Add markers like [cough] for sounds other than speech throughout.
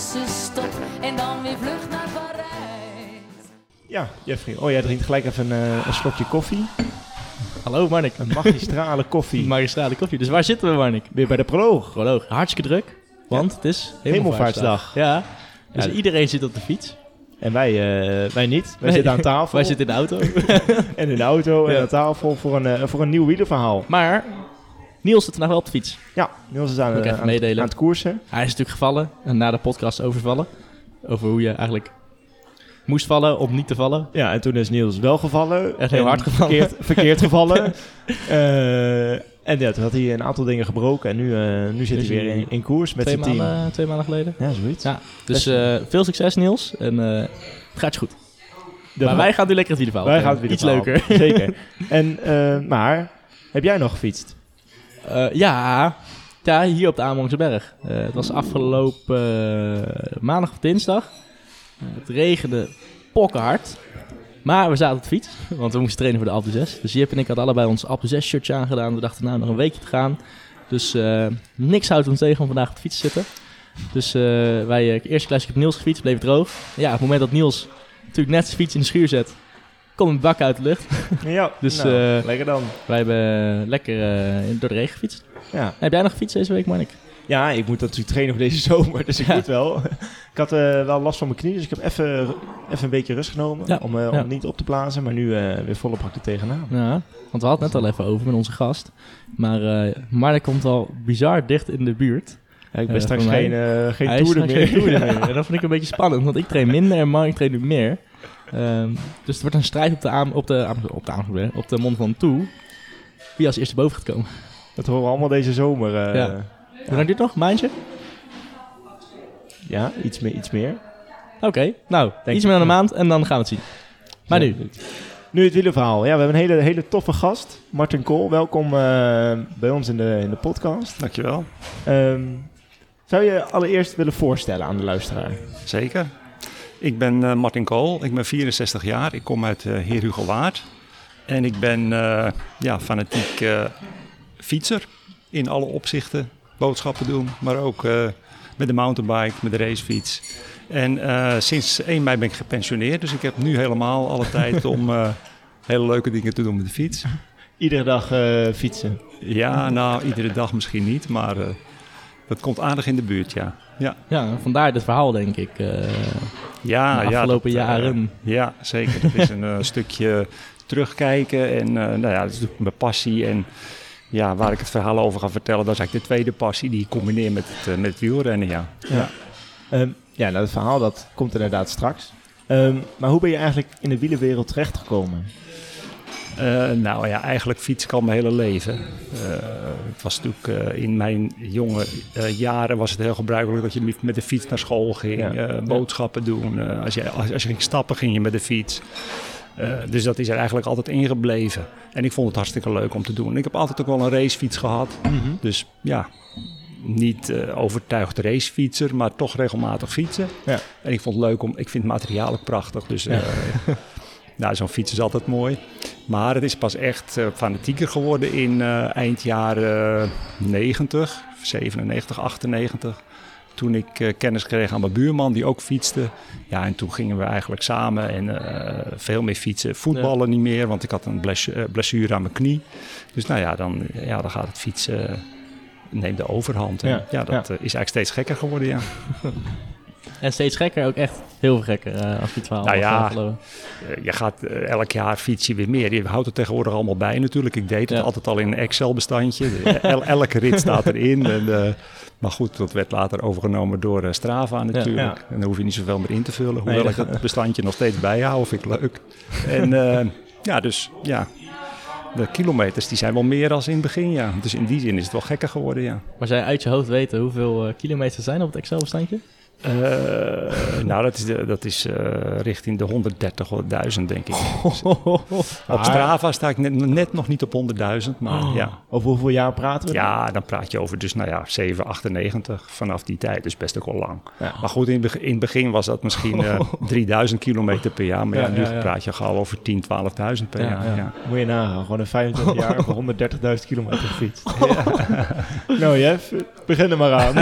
tussenstop. En dan weer vlucht naar Parijs. Ja, Jeffrey. Oh, jij drinkt gelijk even een, eh, een slokje koffie. Hallo Marnik. Een magistrale koffie. [laughs] Magistrale koffie. Dus waar zitten we Marnik? Weer bij de proloog. Proloog. Hartstikke druk. Want het is Hemelvaartsdag. Ja. Dus Ja. iedereen zit op de fiets. En wij, eh, wij niet. Wij Nee. zitten aan tafel. [laughs] Wij zitten in de auto. [laughs] en in de auto en Ja. aan tafel voor een, eh, voor een nieuw wielerverhaal. maar Niels zit vandaag wel op de fiets. Ja, Niels is aan, eh, aan, meedelen. aan het koersen. Hij is natuurlijk gevallen. En na de podcast overvallen. Over hoe je eigenlijk moest vallen om niet te vallen. Ja, en toen is Niels wel gevallen. Echt heel hard gevallen. Verkeerd, verkeerd [laughs] gevallen. Eh, en ja, toen had hij een aantal dingen gebroken. En nu, eh, nu zit Dus hij weer in, in koers met zijn team. maanden, twee maanden geleden. Ja, zoiets. Ja. Dus eh, veel succes Niels. En eh, het gaat je goed. Maar wij gaan nu lekker het wielerverhaal. wij gaan het weer Iets leuker. Zeker. [laughs] En, eh, maar, heb jij nog gefietst? Eh, ja, ja, hier op de Amerongse Berg. Eh, het was afgelopen eh, maandag of dinsdag. Het regende pokkenhard. Maar we zaten op de fiets, want we moesten trainen voor de Alpe 6. Dus Jip en ik hadden allebei ons Alpe 6 shirtje aangedaan. We dachten nou nog een weekje te gaan. Dus niks houdt ons tegen om vandaag op de fiets te zitten. Dus wij, eerste klasje op Niels gefietst, bleef droog. Ja, op het moment dat Niels natuurlijk net zijn fiets in de schuur zet, komt een bak uit de lucht. [laughs] Ja, Dus, nou, eh, lekker dan. Wij hebben lekker eh, door de regen gefietst. Ja. Heb jij nog gefietst deze week, Marnik? ja, ik moet natuurlijk trainen voor deze [laughs] zomer, dus ik Ja. moet wel. ik had eh, wel last van mijn knie, dus ik heb even, even een weekje rust genomen Ja, om, eh, om niet op te blazen. Maar nu eh, weer volop hak er tegenaan. Ja, want we hadden het net al even over met onze gast. Maar uh, Marnik komt al bizar dicht in de buurt. Ja, ik ben Eh, straks geen, eh geen straks meer. geen toerder [laughs] meer. En dat vind ik een beetje spannend, want ik train minder en Marnik traint nu meer. Ehm, dus het wordt een strijd op de, aam, op de, op de, aam- op de mond van toe. Wie als eerste boven gaat komen. Dat horen we allemaal deze zomer. eh, Ja. ja. Hoe lang duurt het nog? Maandje? iets, meer, iets meer. Oké, nou, Denk iets meer dan een maand en dan gaan we het zien. Maar nu, Nu het wielerverhaal. Ja, we hebben een hele, hele toffe gast. Martin Kool, welkom eh, bij ons in de, in de podcast. Dankjewel. Ehm, zou je allereerst willen voorstellen aan de luisteraar? Zeker. Ik ben eh, Martin Kool, ik ben 64 jaar, ik kom uit uh, Heer Hugo Waard. En ik ben eh, ja, fanatiek eh, fietser in alle opzichten. Boodschappen doen, maar ook eh, met de mountainbike, met de racefiets. En eh, sinds 1 mei ben ik gepensioneerd, dus ik heb nu helemaal alle [laughs] tijd om eh, hele leuke dingen te doen met de fiets. Iedere dag eh, fietsen. Ja, nou, iedere dag misschien niet, maar eh, dat komt aardig in de buurt, ja. Ja, ja, vandaar dit verhaal denk ik. Ja, de ja, afgelopen dat, eh, jaren. ja, zeker. Dat is een eh, [laughs] stukje terugkijken en eh, nou ja, dat is natuurlijk mijn passie. En ja, waar ik het verhaal over ga vertellen, dat is eigenlijk de tweede passie die ik combineer met het, met het wielrennen, ja. Ja. Ehm, ja, nou, het verhaal dat komt inderdaad straks. Ehm, maar hoe ben je eigenlijk in de wielerwereld terechtgekomen? Eh, nou ja, eigenlijk fiets ik al mijn hele leven. Eh, het was natuurlijk eh, in mijn jonge jaren was het heel gebruikelijk dat je met de fiets naar school ging, Ja. boodschappen doen. Als, je, als, als je ging stappen, ging je met de fiets. Dus dat is er eigenlijk altijd ingebleven. En ik vond het hartstikke leuk om te doen. Ik heb altijd ook wel een racefiets gehad. Dus ja, niet overtuigd racefietser, maar toch regelmatig fietsen. Ja. En ik vond het leuk om, ik vind het materiaal ook prachtig. Dus eh, [laughs] nou, zo'n fiets is altijd mooi. Maar het is pas echt eh, fanatieker geworden in eh, eind jaren 90, 97, 98. Toen ik eh, kennis kreeg aan mijn buurman die ook fietste. Ja, en toen gingen we eigenlijk samen en veel meer fietsen. Voetballen niet meer, want ik had een blessu- blessure aan mijn knie. Dus nou ja, dan, ja, dan gaat het fietsen, neemt de overhand. En Ja, ja, dat ja. is eigenlijk steeds gekker geworden, ja. [laughs] En steeds gekker, ook echt heel veel gekker eh, als fietsverhaal. Nou ja, mag geloven. Eh, je gaat eh, elk jaar fiets je weer meer. Je houdt het tegenwoordig allemaal bij natuurlijk. Ik deed het Ja. altijd al in een Excel-bestandje. El, elke rit staat erin. En, maar goed, dat werd later overgenomen door Strava natuurlijk. Ja. En daar hoef je niet zoveel meer in te vullen. Hoewel Nee, ik dat bestandje nog steeds bijhoud, vind ik leuk. En ja, dus ja, de kilometers die zijn wel meer als in het begin, ja. Dus in die zin is het wel gekker geworden, ja. Maar zij uit je hoofd weten hoeveel eh, kilometers er zijn op het Excel-bestandje? Eh, nou, dat is, de, dat is eh, richting de 130.000, denk ik. [laughs] Op Strava sta ik net, net nog niet op 100.000, maar ja. Over hoeveel jaar praten we? Ja, dan praat je over dus, nou ja, 798 vanaf die tijd. Dus best ook al lang. Ja. Maar goed, in, in het begin was dat misschien eh [laughs] 3000 kilometer per jaar. Maar ja, Ja, nu ja, praat je gauw over 10, 12.000 per Ja, jaar. ja. Ja. Moet je nagaan, gewoon een 25 [laughs] jaar voor 130.000 kilometer gefietst. nou Jeff, begin er maar aan.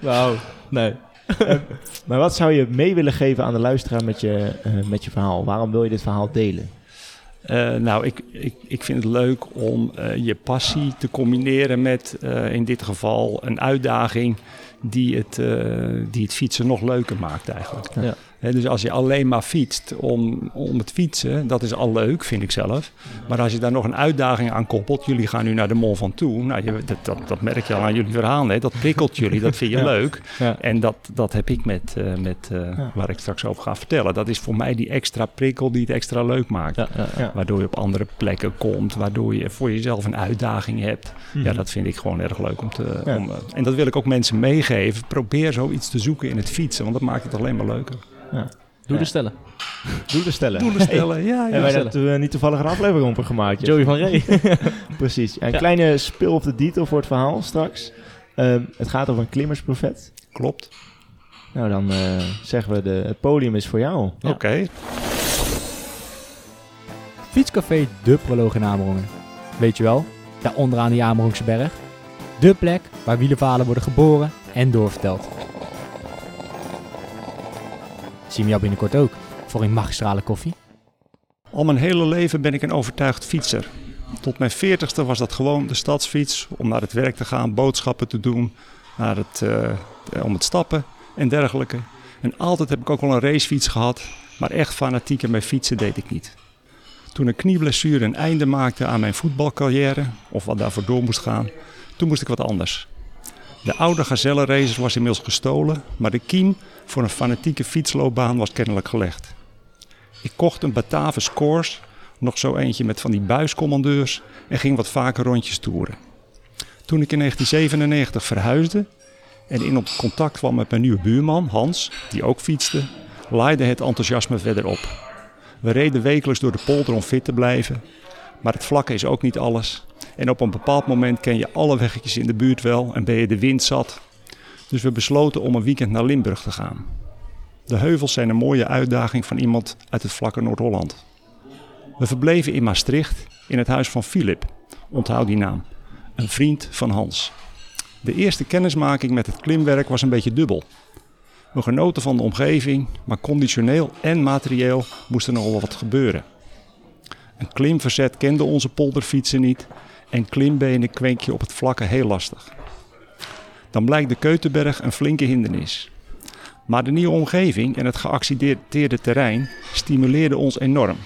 Nou, nee. [laughs] maar wat zou je mee willen geven aan de luisteraar met je, eh, met je verhaal? Waarom wil je dit verhaal delen? Eh, nou, ik, ik, ik vind het leuk om eh, je passie te combineren met eh, in dit geval een uitdaging die het, eh, die het fietsen nog leuker maakt eigenlijk. Ja. Dus als je alleen maar fietst om, om het fietsen, dat is al leuk, vind ik zelf. Maar als je daar nog een uitdaging aan koppelt, jullie gaan nu naar de Mont Ventoux, nou, je, dat, dat, dat merk je al aan jullie verhaal, hè, dat prikkelt jullie, dat vind je [laughs] Ja. leuk. Ja. En dat, dat heb ik met, eh, met eh, Ja. waar ik straks over ga vertellen. Dat is voor mij die extra prikkel die het extra leuk maakt. Waardoor je op andere plekken komt, waardoor je voor jezelf een uitdaging hebt. Ja, dat vind ik gewoon erg leuk om te. Mhm. Om, eh, en dat wil ik ook mensen meegeven. Probeer zoiets te zoeken in het fietsen, want dat maakt het alleen maar leuker. Doe Ja. de stellen. Doelen stellen. Doelen stellen, ja, Hebben wij stellen. daar eh, niet toevallig een aflevering over gemaakt? Joey van Ree. [laughs] Precies. Een Ja. kleine spil of de detail voor het verhaal straks. Ehm, het gaat over een klimmersprofet. Klopt. Nou, dan eh, zeggen we de, het podium is voor jou. Ja. Oké. Fietscafé De Proloog in Amerongen. Weet je wel, daar onderaan die Amerongse berg. De plek waar wielerverhalen worden geboren en doorverteld. Zie je jou binnenkort ook voor een magistrale koffie? Al mijn hele leven ben ik een overtuigd fietser. Tot mijn veertigste was dat gewoon de stadsfiets om naar het werk te gaan, boodschappen te doen, naar het, eh, om het stappen en dergelijke. En altijd heb ik ook wel een racefiets gehad, maar echt fanatieker met fietsen deed ik niet. Toen een knieblessure een einde maakte aan mijn voetbalcarrière, of wat daarvoor door moest gaan, toen moest ik wat anders. De oude gazellenracer was inmiddels gestolen, maar de kiem voor een fanatieke fietsloopbaan was kennelijk gelegd. Ik kocht een Batavus Course, nog zo eentje met van die buiscommandeurs en ging wat vaker rondjes toeren. Toen ik in 1997 verhuisde en in op contact kwam met mijn nieuwe buurman Hans, die ook fietste, laaide het enthousiasme verder op. We reden wekelijks door de polder om fit te blijven, maar het vlakke is ook niet alles. En op een bepaald moment ken je alle weggetjes in de buurt wel en ben je de wind zat. Dus we besloten om een weekend naar Limburg te gaan. De heuvels zijn een mooie uitdaging van iemand uit het vlakke Noord-Holland. We verbleven in Maastricht in het huis van Philip, onthoud die naam, een vriend van Hans. De eerste kennismaking met het klimwerk was een beetje dubbel. We genoten van de omgeving, maar conditioneel en materieel moest er nog wel wat gebeuren. Een klimverzet kende onze polderfietsen niet en klimbenen kweek je op het vlakke heel lastig. Dan blijkt de Keutenberg een flinke hindernis. Maar de nieuwe omgeving en het geaccidenteerde terrein stimuleerden ons enorm.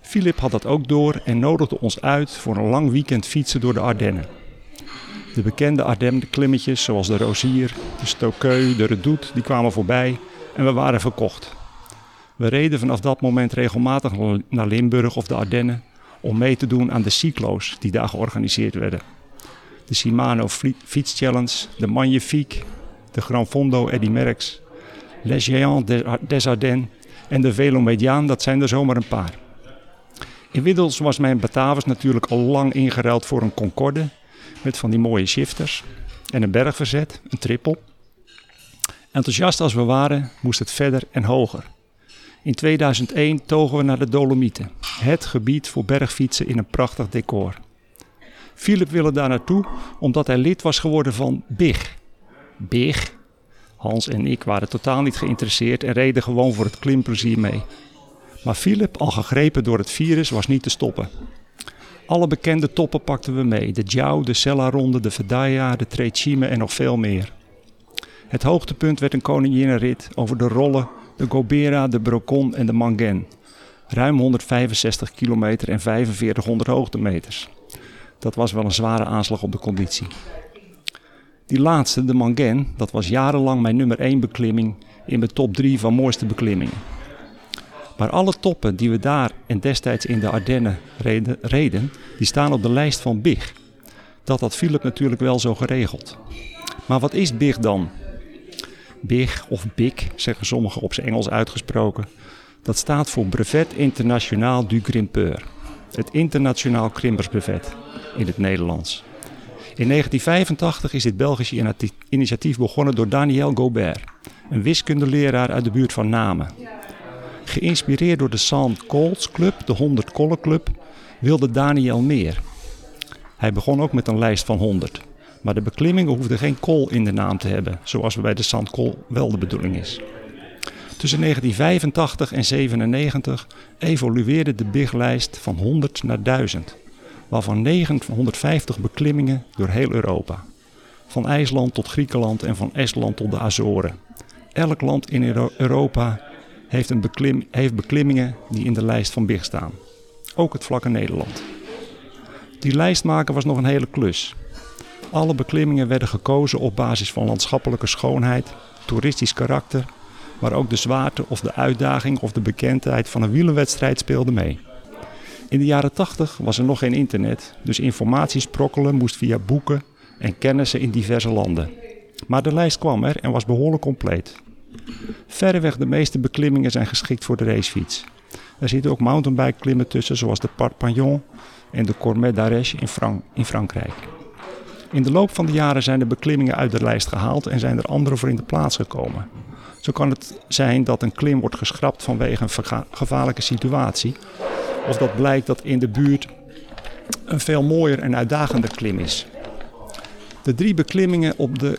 Philip had dat ook door en nodigde ons uit voor een lang weekend fietsen door de Ardennen. De bekende Ardennen-klimmetjes zoals de Rosier, de Stokeu, de Redoute, die kwamen voorbij en we waren verkocht. We reden vanaf dat moment regelmatig naar Limburg of de Ardennen om mee te doen aan de cyclo's die daar georganiseerd werden. De Shimano Fiets Challenge, de Magnifique, de Gran Fondo Eddy Merckx, Les Géants des Ar- des Ardennes en de Velo Mediaan, dat zijn er zomaar een paar. Inmiddels was mijn Batavus natuurlijk al lang ingeruild voor een Concorde met van die mooie shifters en een bergverzet, een triple. Enthousiast als we waren, moest het verder en hoger. In 2001 togen we naar de Dolomieten, het gebied voor bergfietsen in een prachtig decor. Philip wilde daar naartoe omdat hij lid was geworden van BIG. BIG? Hans en ik waren totaal niet geïnteresseerd en reden gewoon voor het klimplezier mee. Maar Philip, al gegrepen door het virus, was niet te stoppen. Alle bekende toppen pakten we mee. De Jou, de Sella-ronde, de Vedaya, de Trecime en nog veel meer. Het hoogtepunt werd een koninginnenrit over de Rolle, de Gobera, de Brocon en de Mangen. Ruim 165 kilometer en 4500 hoogtemeters. Dat was wel een zware aanslag op de conditie. Die laatste, de Mangen, dat was jarenlang mijn nummer 1 beklimming in mijn top 3 van mooiste beklimmingen. Maar alle toppen die we daar en destijds in de Ardennen reden, reden die staan op de lijst van BIG. Dat had Philip natuurlijk wel zo geregeld. Maar wat is BIG dan? BIG of BIG, zeggen sommigen op zijn Engels uitgesproken. Dat staat voor Brevet International du Grimpeur. Het internationaal krimpersbrevet in het Nederlands. In 1985 is dit Belgische initiatief begonnen door Daniel Gobert, een wiskundeleraar uit de buurt van Namen. Geïnspireerd door de Sand Colts Club, de 100 Kollen Club, wilde Daniel meer. Hij begon ook met een lijst van 100. Maar de beklimmingen hoefden geen kool in de naam te hebben, zoals bij de Zandkool wel de bedoeling is. Tussen 1985 en 97 evolueerde de biglijst van 100 naar 1000, waarvan 950 beklimmingen door heel Europa. Van IJsland tot Griekenland en van Estland tot de Azoren. Elk land in Europa heeft, een beklim, heeft beklimmingen die in de lijst van BIG staan. Ook het vlakke Nederland. Die lijst maken was nog een hele klus. Alle beklimmingen werden gekozen op basis van landschappelijke schoonheid, toeristisch karakter, maar ook de zwaarte of de uitdaging of de bekendheid van een wielenwedstrijd speelde mee. In de jaren 80 was er nog geen internet, dus informatie sprokkelen moest via boeken en kennissen in diverse landen. Maar de lijst kwam er en was behoorlijk compleet. Verreweg de meeste beklimmingen zijn geschikt voor de racefiets. Er zitten ook mountainbike klimmen tussen, zoals de Parpagnon en de Cormet d'Arèche in, Frank in Frankrijk. In de loop van de jaren zijn de beklimmingen uit de lijst gehaald en zijn er andere voor in de plaats gekomen. Zo kan het zijn dat een klim wordt geschrapt vanwege een gevaarlijke situatie. Of dat blijkt dat in de buurt een veel mooier en uitdagender klim is. De drie beklimmingen op de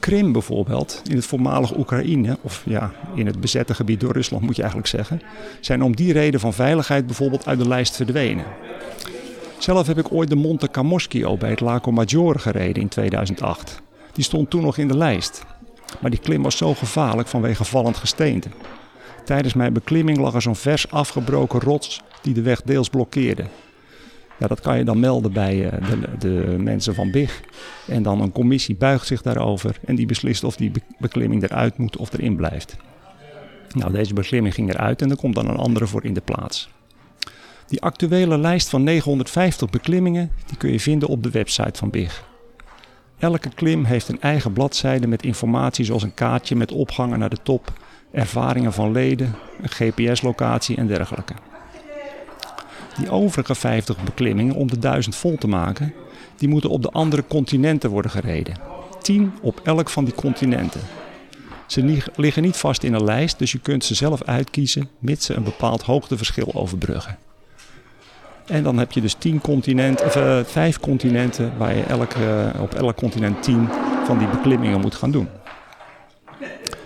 Krim bijvoorbeeld, in het voormalige Oekraïne, of ja, in het bezette gebied door Rusland moet je eigenlijk zeggen, zijn om die reden van veiligheid bijvoorbeeld uit de lijst verdwenen. Zelf heb ik ooit de Monte Camoschio bij het Lago Maggiore gereden in 2008. Die stond toen nog in de lijst. Maar die klim was zo gevaarlijk vanwege vallend gesteente. Tijdens mijn beklimming lag er zo'n vers afgebroken rots die de weg deels blokkeerde. Ja, dat kan je dan melden bij eh, de, de, mensen van BIG. En dan een commissie buigt zich daarover en die beslist of die beklimming eruit moet of erin blijft. Nou, deze beklimming ging eruit en er komt dan een andere voor in de plaats. Die actuele lijst van 950 beklimmingen die kun je vinden op de website van BIG. Elke klim heeft een eigen bladzijde met informatie zoals een kaartje met opgangen naar de top, ervaringen van leden, een GPS-locatie en dergelijke. Die overige 50 beklimmingen om de 1000 vol te maken, die moeten op de andere continenten worden gereden. 10 op elk van die continenten. Ze liggen niet vast in een lijst, dus je kunt ze zelf uitkiezen mits ze een bepaald hoogteverschil overbruggen. En dan heb je dus tien continenten, of, uh, vijf continenten waar je elk, uh, op elk continent tien van die beklimmingen moet gaan doen.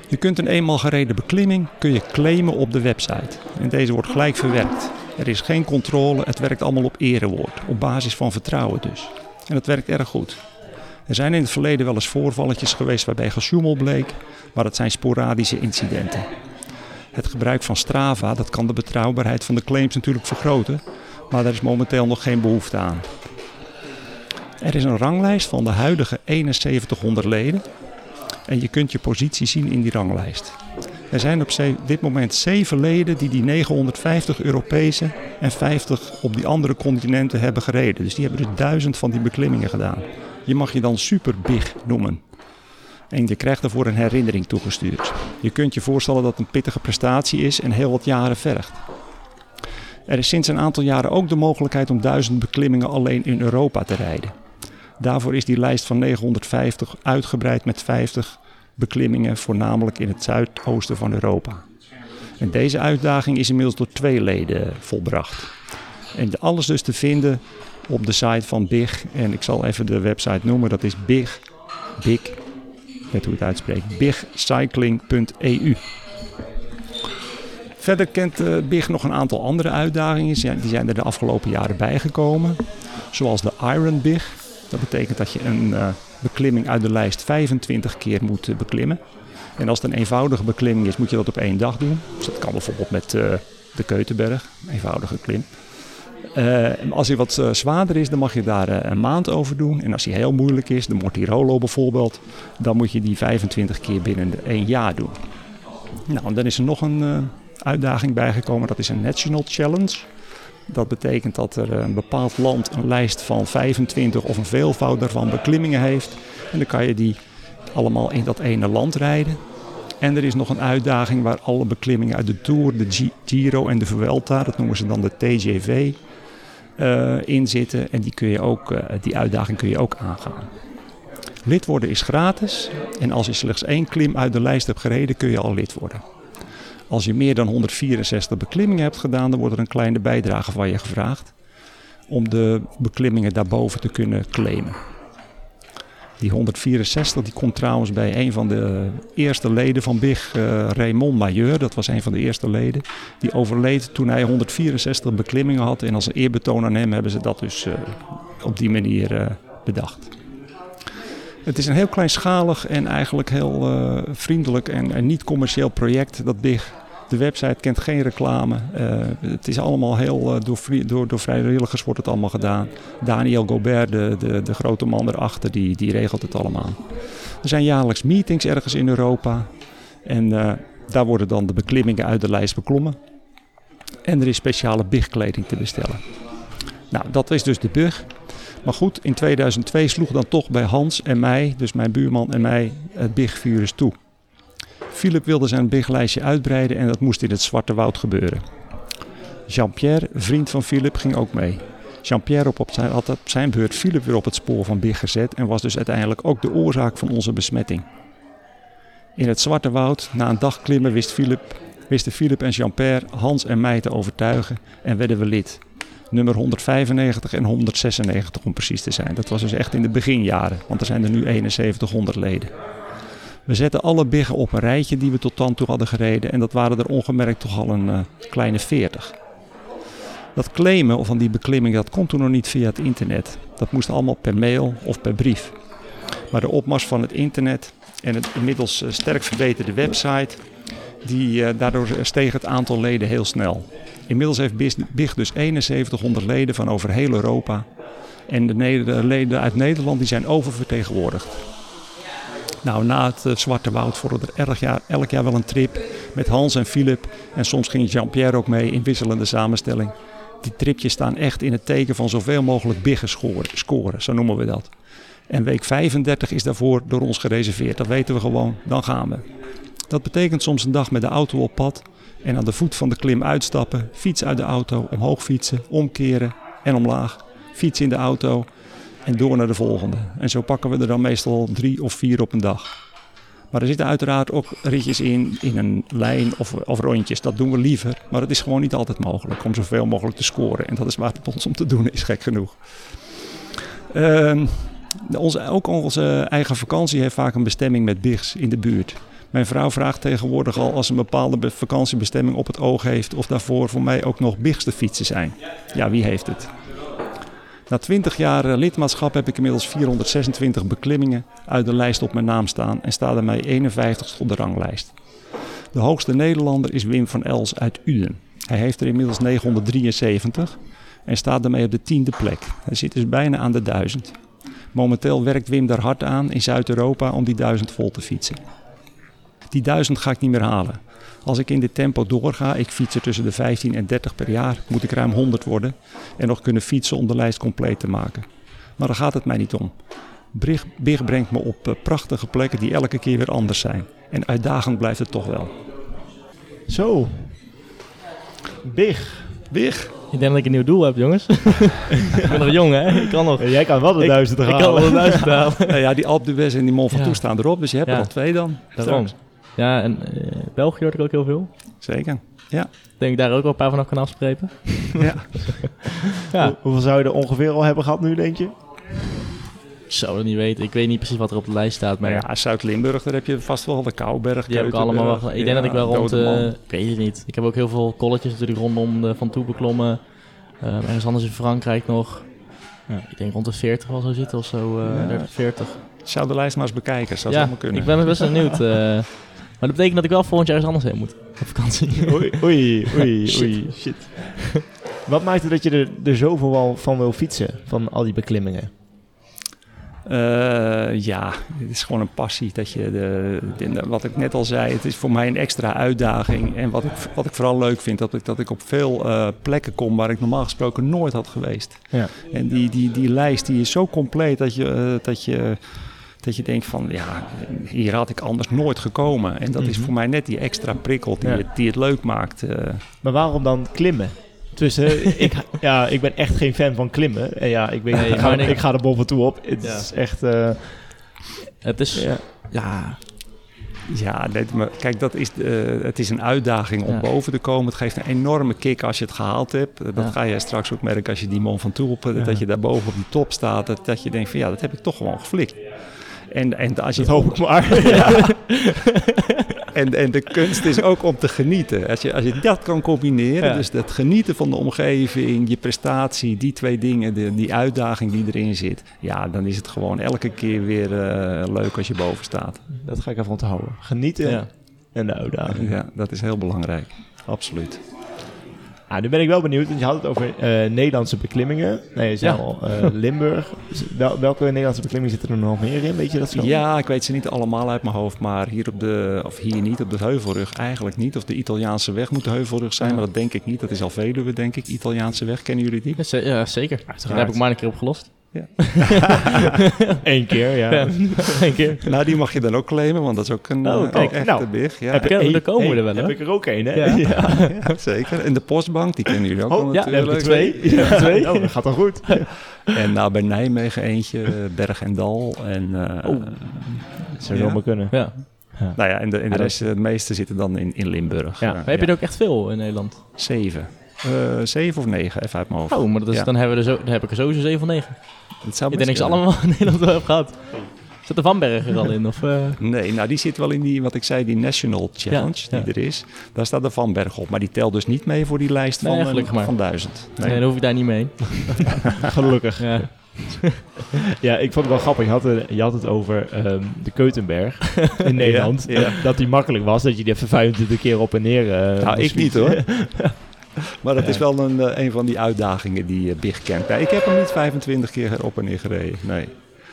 Je kunt een eenmaal gereden beklimming kun je claimen op de website. En deze wordt gelijk verwerkt. Er is geen controle, het werkt allemaal op erewoord, op basis van vertrouwen dus. En dat werkt erg goed. Er zijn in het verleden wel eens voorvalletjes geweest waarbij gesjoemel bleek, maar dat zijn sporadische incidenten. Het gebruik van Strava dat kan de betrouwbaarheid van de claims natuurlijk vergroten, maar daar is momenteel nog geen behoefte aan. Er is een ranglijst van de huidige 7100 leden en je kunt je positie zien in die ranglijst. Er zijn op dit moment zeven leden die die 950 Europese en 50 op die andere continenten hebben gereden. Dus die hebben dus duizend van die beklimmingen gedaan. Je mag je dan super big noemen. En je krijgt daarvoor een herinnering toegestuurd. Je kunt je voorstellen dat het een pittige prestatie is en heel wat jaren vergt. Er is sinds een aantal jaren ook de mogelijkheid om duizend beklimmingen alleen in Europa te rijden. Daarvoor is die lijst van 950 uitgebreid met 50 beklimmingen, voornamelijk in het zuidoosten van Europa. En deze uitdaging is inmiddels door twee leden volbracht. En alles dus te vinden op de site van BIG. En ik zal even de website noemen, dat is BIG, BIG, ik weet hoe het uitspreekt, bigcycling.eu. Verder kent uh, BIG nog een aantal andere uitdagingen. Die zijn er de afgelopen jaren bijgekomen. Zoals de Iron BIG. Dat betekent dat je een uh, beklimming uit de lijst 25 keer moet uh, beklimmen. En als het een eenvoudige beklimming is, moet je dat op één dag doen. Dus dat kan bijvoorbeeld met de Keutenberg, een eenvoudige klim. als hij wat zwaarder is, dan mag je daar een maand over doen. En als hij heel moeilijk is, de Mortirolo bijvoorbeeld, dan moet je die 25 keer binnen één jaar doen. Nou, dan is er nog een uitdaging bijgekomen. Dat is een National Challenge. Dat betekent dat er een bepaald land een lijst van 25 of een veelvoud daarvan beklimmingen heeft. En dan kan je die allemaal in dat ene land rijden. En er is nog een uitdaging waar alle beklimmingen uit de Tour, de Gi- Giro en de Vuelta, dat noemen ze dan de TGV, eh, in zitten. En die, kun je ook, eh, die uitdaging kun je ook aangaan. Lid worden is gratis. En als je slechts één klim uit de lijst hebt gereden, kun je al lid worden. Als je meer dan 164 beklimmingen hebt gedaan, dan wordt er een kleine bijdrage van je gevraagd. Om de beklimmingen daarboven te kunnen claimen. Die 164 die komt trouwens bij een van de eerste leden van BIG, eh, Raymond Majeur. Dat was een van de eerste leden. Die overleed toen hij 164 beklimmingen had. En als eerbetoon aan hem hebben ze dat dus eh, op die manier eh, bedacht. Het is een heel kleinschalig en eigenlijk heel vriendelijk en, en niet commercieel project, dat BIG. De website kent geen reclame. Eh, het is allemaal heel, eh, door, door, door vrijwilligers wordt het allemaal gedaan. Daniel Gobert, de, de, de grote man erachter, die, die regelt het allemaal. Er zijn jaarlijks meetings ergens in Europa. En eh, daar worden dan de beklimmingen uit de lijst beklommen. En er is speciale BIG-kleding te bestellen. Nou, dat is dus de BIG. Maar goed, in 2002 sloeg dan toch bij Hans en mij, dus mijn buurman en mij, het BIG-virus toe. Philip wilde zijn BIG-lijstje uitbreiden en dat moest in het Zwarte Woud gebeuren. Jean-Pierre, vriend van Philip, ging ook mee. Jean-Pierre op, op zijn, had op zijn beurt Philip weer op het spoor van BIG gezet en was dus uiteindelijk ook de oorzaak van onze besmetting. In het Zwarte Woud, na een dag klimmen, wist Philip, wisten Philip en Jean-Pierre Hans en mij te overtuigen en werden we lid. Nummer 195 en 196 om precies te zijn. Dat was dus echt in de beginjaren, want er zijn er nu 7100 leden. We zetten alle biggen op een rijtje die we tot dan toe hadden gereden en dat waren er ongemerkt toch al een eh, kleine 40. Dat claimen van die beklimming, dat kon toen nog niet via het internet. Dat moest allemaal per mail of per brief. Maar de opmars van het internet en het inmiddels eh, sterk verbeterde website, die, eh, daardoor steeg het aantal leden heel snel. Inmiddels heeft BIG dus 7100 leden van over heel Europa. En de leden uit Nederland die zijn oververtegenwoordigd. Nou, na het eh, Zwarte Woud volgde er elk jaar, elk jaar wel een trip met Hans en Philip. En soms ging Jean-Pierre ook mee in wisselende samenstelling. Die tripjes staan echt in het teken van zoveel mogelijk biggen scoren, scoren, zo noemen we dat. En week 35 is daarvoor door ons gereserveerd. Dat weten we gewoon, dan gaan we. Dat betekent soms een dag met de auto op pad en aan de voet van de klim uitstappen, fiets uit de auto, omhoog fietsen, omkeren en omlaag, fiets in de auto en door naar de volgende. En zo pakken we er dan meestal drie of vier op een dag. Maar er zitten uiteraard ook ritjes in, in een lijn of, of rondjes. Dat doen we liever, maar het is gewoon niet altijd mogelijk om zoveel mogelijk te scoren. En dat is waar het ons om te doen is, gek genoeg. Ehm, onze, ook onze eigen vakantie heeft vaak een bestemming met bigs in de buurt. Mijn vrouw vraagt tegenwoordig al als een bepaalde be- vakantiebestemming op het oog heeft... of daarvoor voor mij ook nog bigs te fietsen zijn. Ja, wie heeft het? Na 20 jaar eh, lidmaatschap heb ik inmiddels 426 beklimmingen uit de lijst op mijn naam staan... en sta daarmee 51 op de ranglijst. De hoogste Nederlander is Wim van Els uit Uden. Hij heeft er inmiddels 973 en staat daarmee op de tiende plek. Hij zit dus bijna aan de 1000. Momenteel werkt Wim daar hard aan in Zuid-Europa om die 1000 vol te fietsen. Die 1000 ga ik niet meer halen. Als ik in dit tempo doorga, ik fiets er tussen de 15 en 30 per jaar, moet ik ruim 100 worden en nog kunnen fietsen om de lijst compleet te maken. Maar daar gaat het mij niet om. Big brengt me op eh, prachtige plekken die elke keer weer anders zijn. En uitdagend blijft het toch wel. Zo. Big. Big? Ik denk dat ik een nieuw doel heb, jongens. [laughs] ik ben nog jong, hè? Ik kan nog. Ja, jij kan wel de Ik- duizend Ik halen. kan nog een duizend halen. [laughs] Nou ja, die Alpe d'Huez en die Mont Ventoux Ja. staan erop, dus je hebt Ja. er al twee dan. Daarom. Straks. Ja, en eh, België hoort ik ook heel veel. Zeker. Ja. Ik denk ik daar ook wel een paar vanaf kan afspreken. ja. [laughs] Ja. Hoe- Hoeveel zou je er ongeveer al hebben gehad nu, denk je? Ik zou het niet weten. Ik weet niet precies wat er op de lijst staat. Maar ja, Zuid-Limburg, daar heb je vast wel de Kouberg. die heb ik allemaal wel. Ik denk dat ik wel rond. eh, ik weet het niet. Ik heb ook heel veel kolletjes natuurlijk rondom de Van Toe beklommen. Eh, ergens anders in Frankrijk nog. Ja, ik denk rond de 40 wel zo zitten of zo. Ja. 30, 40. Zou de lijst maar eens bekijken, zou ja, allemaal kunnen. ik ben best benieuwd. [laughs] maar dat betekent dat ik wel volgend jaar ergens anders heen moet. Op vakantie. [laughs] Oei, oei, oei. Shit. [laughs] oei. Shit. [laughs] Wat maakt het dat je er, er zoveel van wil fietsen, van al die beklimmingen? Eh, ja, het is gewoon een passie. Dat je de, de- wat ik net al zei, het is voor mij een extra uitdaging. En wat ik, wat ik vooral leuk vind, dat ik, dat ik op veel eh, plekken kom waar ik normaal gesproken nooit had geweest. Ja. En die, die, die lijst die is zo compleet dat je, eh, dat je, dat je denkt van, ja, hier had ik anders nooit gekomen. En dat is Mhm. voor mij net die extra prikkel die, Ja. het, die het leuk maakt. eh. Maar waarom dan klimmen? Tussen, [laughs] ik, ja, ik ben echt geen fan van klimmen. En ja, ik, weet, Nee, ik, ga, ik- er boven toe op. Het Ja. is echt... eh, Het is... ja. Ja, Ja, nee, maar kijk, dat is, eh, het is een uitdaging om Ja. boven te komen. Het geeft een enorme kick als je het gehaald hebt. Eh, Dat Ja. ga jij straks ook merken als je die Mont Ventoux, eh, Ja. dat je daar boven op die top staat. Dat, dat je denkt van ja, dat heb ik toch gewoon geflikt. En, en, als je Dat hoop ik maar. [laughs] [laughs] en, en de kunst is ook om te genieten. Als je, als je dat kan combineren, Ja. dus het genieten van de omgeving, je prestatie, die twee dingen, de, die uitdaging die erin zit. Ja, dan is het gewoon elke keer weer eh, leuk als je boven staat. Dat ga ik even onthouden. Genieten ja. en de uitdaging. Ja, dat is heel belangrijk. Absoluut. Ah, nu ben ik wel benieuwd, want je had het over eh, Nederlandse beklimmingen. Nee, je zei Ja. al, eh, Limburg. Wel- welke Nederlandse beklimmingen zitten er nog meer in? Weet je dat zo? Ja, ik weet ze niet allemaal uit mijn hoofd, maar hier op de, of hier niet, op de Heuvelrug eigenlijk niet. Of de Italiaanse weg moet de Heuvelrug zijn, maar dat denk ik niet. Dat is al Veluwe, denk ik. Italiaanse weg, kennen jullie die? Ja, ze- ja, zeker. Daar heb ik maar een keer opgelost. [laughs] Eén keer, ja. Ja, [laughs] Eén keer. Nou, die mag je dan ook claimen, want dat is ook een Oh, eh, kijk, echte nou. big. Ja, Heb ik Ja, er komen er wel, hè? Heb ik er ook één, hè? Ja. ja, [laughs] zeker. En de postbank, die kennen jullie ook Oh, wel ja, er natuurlijk. twee. Ja, twee. Oh, dat gaat dan goed. En nou, bij Nijmegen eentje, eh, Berg en Dal. En, Oh. Dat zou Ja. zomaar kunnen. Ja. nou ja, en de, en de Ja, rest, de meeste zitten dan in, in Limburg. Ja. Maar heb je er ook echt veel in Nederland? Zeven. Eh, zeven of negen, even uit mijn hoofd. Oh, maar dat is, Ja. dan, hebben we er zo, dan heb ik er sowieso 7 of 9. Dat zou Ik denk dat ik ze allemaal in [laughs] Nederland wel heb gehad. Zit de Vanberg er al in? Of, eh? Nee, nou die zit wel in die, wat ik zei, die National Challenge Ja, die er is. Daar staat de Van Berg op, maar die telt dus niet mee voor die lijst Nee, van, eh, gelukkig maar. van duizend. Nee, dan hoef ik daar niet mee. [laughs] Gelukkig. Ja. Ja, ik vond het wel grappig. Je had het, je had het over ehm, de Keutenberg [laughs] in Nederland. Ja, ja. Dat, die makkelijk was, dat je die even 25 keer op en neer... eh, Nou, ik niet hoor. Maar dat is wel een, eh, een van die uitdagingen die eh, Big kent. Ja, ik heb hem niet 25 keer op en neer gereden, nee.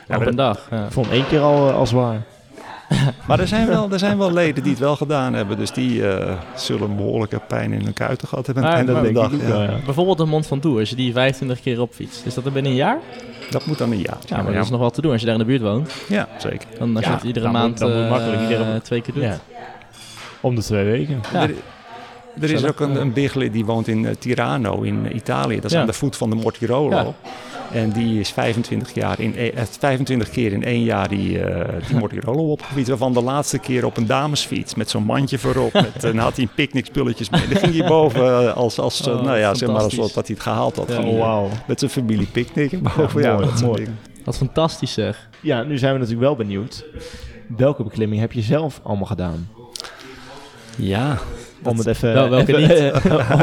Ja, op een dag. Ja. Ik vond één keer al, eh, al zwaar. [laughs] maar er, zijn wel, er zijn wel leden die het wel gedaan hebben. Dus die eh, zullen behoorlijke pijn in hun kuiten gehad hebben. van de denk ik dag. ja. wel, ja. Bijvoorbeeld een Mont Ventoux, als je die 25 keer opfietst. Is dat er binnen een jaar? Dat moet dan een jaar. Ja, maar dat is nog wel te doen als je daar in de buurt woont. ja zeker. Dan als Ja, je het iedere dan moet- maand moet eh, makkelijk iedere- twee keer doet. Ja. Om de twee weken. Ja. Er, is ook een, een Bigley die woont in eh, Tirano in Italië. Dat is Ja. aan de voet van de Mortirolo. Ja. En die is 25, jaar in, e- eh, 25 keer in één jaar die, eh die [laughs] Mortirolo opgefietst. Waarvan de laatste keer op een damesfiets met zo'n mandje voorop. Met, en had hij picknickspulletjes mee. Dan ging hij boven eh, als, als, eh, Oh, nou ja, zeg maar wat dat hij het gehaald had. Ja. Van, wauw. Met zijn familie picknick boven. Ja, Ja, mooi, dat soort mooi. Wat fantastisch zeg. Ja, nu zijn we natuurlijk wel benieuwd. Welke beklimming heb je zelf allemaal gedaan? Ja, Om het even, Wel- welke even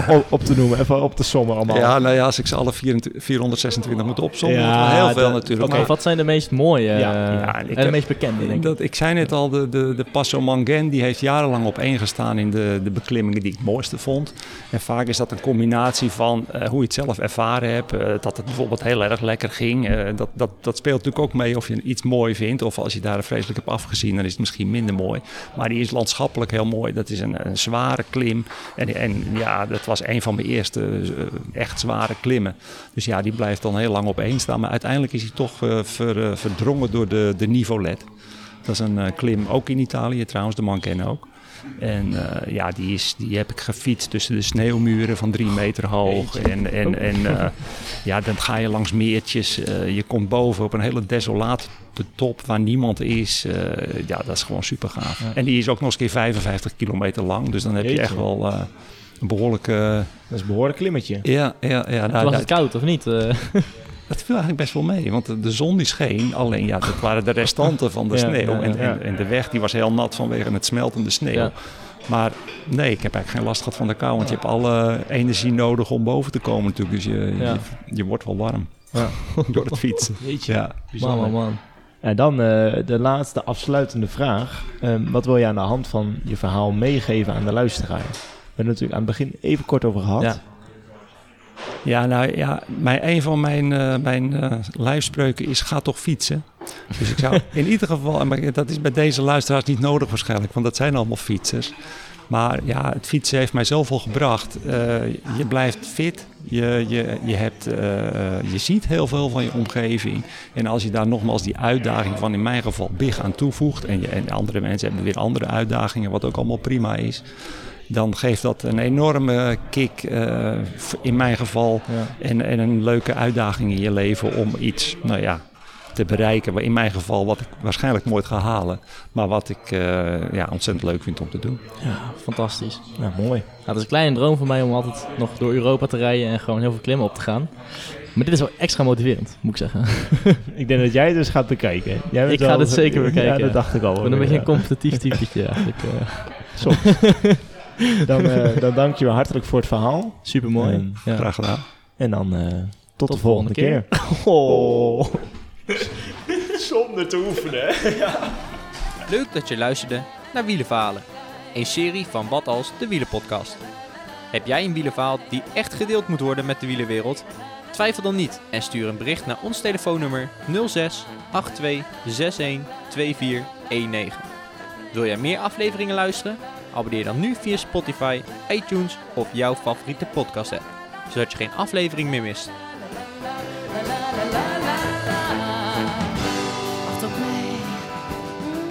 [laughs] op, op te noemen, even op te sommen allemaal. ja, nou ja, als ik ze alle 24 426 moet opzommen, Ja, heel veel natuurlijk. oké. Wat zijn de meest mooie eh, Ja, ja, ik en de heb- meest bekende, denk ik? Dat, ik zei net al, de, de, de Passo Mangen die heeft jarenlang op één gestaan in de, de beklimmingen die ik het mooiste vond. En vaak is dat een combinatie van eh, hoe je het zelf ervaren hebt. eh, dat het bijvoorbeeld heel erg lekker ging. eh, dat, dat, dat speelt natuurlijk ook mee of je iets mooi vindt. Of als je daar vreselijk hebt afgezien, dan is het misschien minder mooi. Maar die is landschappelijk heel mooi. Dat is een, een zware klim. En, en ja, dat was een van mijn eerste eh, echt zware klimmen. Dus ja, die blijft dan heel lang op één staan. Maar uiteindelijk is hij toch eh, ver, eh, verdrongen door de, de Nivolet. Dat is een klim, ook in Italië trouwens, de Manken ook. En eh, ja, die, is, die heb ik gefietst tussen de sneeuwmuren van drie meter hoog. En, en, en eh, ja, dan ga je langs meertjes. eh, je komt boven op een hele desolate top waar niemand is. Ja, dat is gewoon super gaaf. En die is ook nog eens een keer 55 kilometer lang. Dus dan heb je echt wel een behoorlijke... Dat is een behoorlijk klimmetje. ja, ja, ja. nou, was nou, het koud of niet? Eh, [laughs] dat viel eigenlijk best wel mee, want de, de zon die scheen. Alleen ja, dat waren de restanten van de [laughs] Ja, sneeuw. ja, en, ja. en, en de weg die was heel nat vanwege het smeltende sneeuw. Ja. Maar nee, ik heb eigenlijk geen last gehad van de kou. Want je hebt alle energie nodig om boven te komen natuurlijk. Dus je, Ja. je, je wordt wel warm Ja. [laughs] door het fietsen. Jeetje. Ja. man, man, man. En dan eh, de laatste afsluitende vraag. Ehm, wat wil je aan de hand van je verhaal meegeven aan de luisteraar? We hebben het natuurlijk aan het begin even kort over gehad. Ja. Ja, nou ja, mijn, een van mijn, eh mijn eh, lijfspreuken is ga toch fietsen. Dus ik zou [laughs] in ieder geval, maar dat is bij deze luisteraars niet nodig waarschijnlijk, want dat zijn allemaal fietsers. Maar ja, het fietsen heeft mij zoveel gebracht. Eh, je blijft fit, je, je, je, hebt, je ziet heel veel van je omgeving. En als je daar nogmaals die uitdaging van in mijn geval big aan toevoegt... en, je, en andere mensen hebben weer andere uitdagingen, wat ook allemaal prima is... dan geeft dat een enorme kick eh, in mijn geval... Ja. En, en een leuke uitdaging in je leven om iets, nou ja, te bereiken. In mijn geval wat ik waarschijnlijk nooit ga halen. Maar wat ik eh, ja, ontzettend leuk vind om te doen. Ja, fantastisch. Nou, mooi. Nou, dat is een kleine droom van mij om altijd nog door Europa te rijden en gewoon heel veel klimmen op te gaan. Maar dit is wel extra motiverend, moet ik zeggen. [laughs] Ik denk dat jij het dus gaat bekijken. Jij bent Ik ga dit zeker bekijken, Ja, dat ja. dacht ik al. Ik ben een beetje ja. een competitief typetje eigenlijk. eh. [laughs] Soms. [laughs] [laughs] dan, eh, dan dank je wel hartelijk voor het verhaal. Super mooi. Ja. Graag gedaan. En dan eh, tot, de de volgende volgende keer. [laughs] Oh. [laughs] Zonder te oefenen. Leuk dat je luisterde naar Wielenverhalen. Een serie van Wat Als, de Wielenpodcast. Heb jij een wielenverhaal die echt gedeeld moet worden met de wielenwereld? Twijfel dan niet en stuur een bericht naar ons telefoonnummer 06 82 61 24 19. Wil jij meer afleveringen luisteren? Abonneer dan nu via Spotify, iTunes of jouw favoriete podcast app, zodat je geen aflevering meer mist.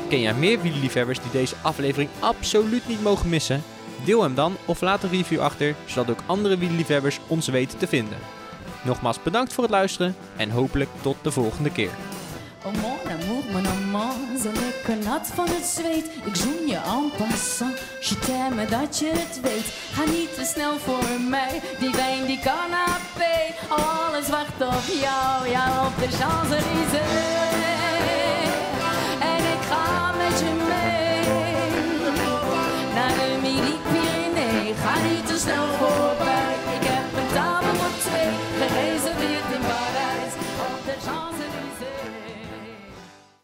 Ken jij meer wielerliefhebbers die deze aflevering absoluut niet mogen missen? Deel hem dan of laat een review achter, zodat ook andere wielerliefhebbers ons weten te vinden. Nogmaals bedankt voor het luisteren en hopelijk tot de volgende keer. van het zweet. Ik zoen je en passant, je t'aime dat je het weet. Ga niet te snel voor mij, die wijn, die canapé. Alles wacht op jou, jou op de Champs-Élysées. En ik ga met je mee, naar de Midi-Pyrénées. Ga niet te snel voor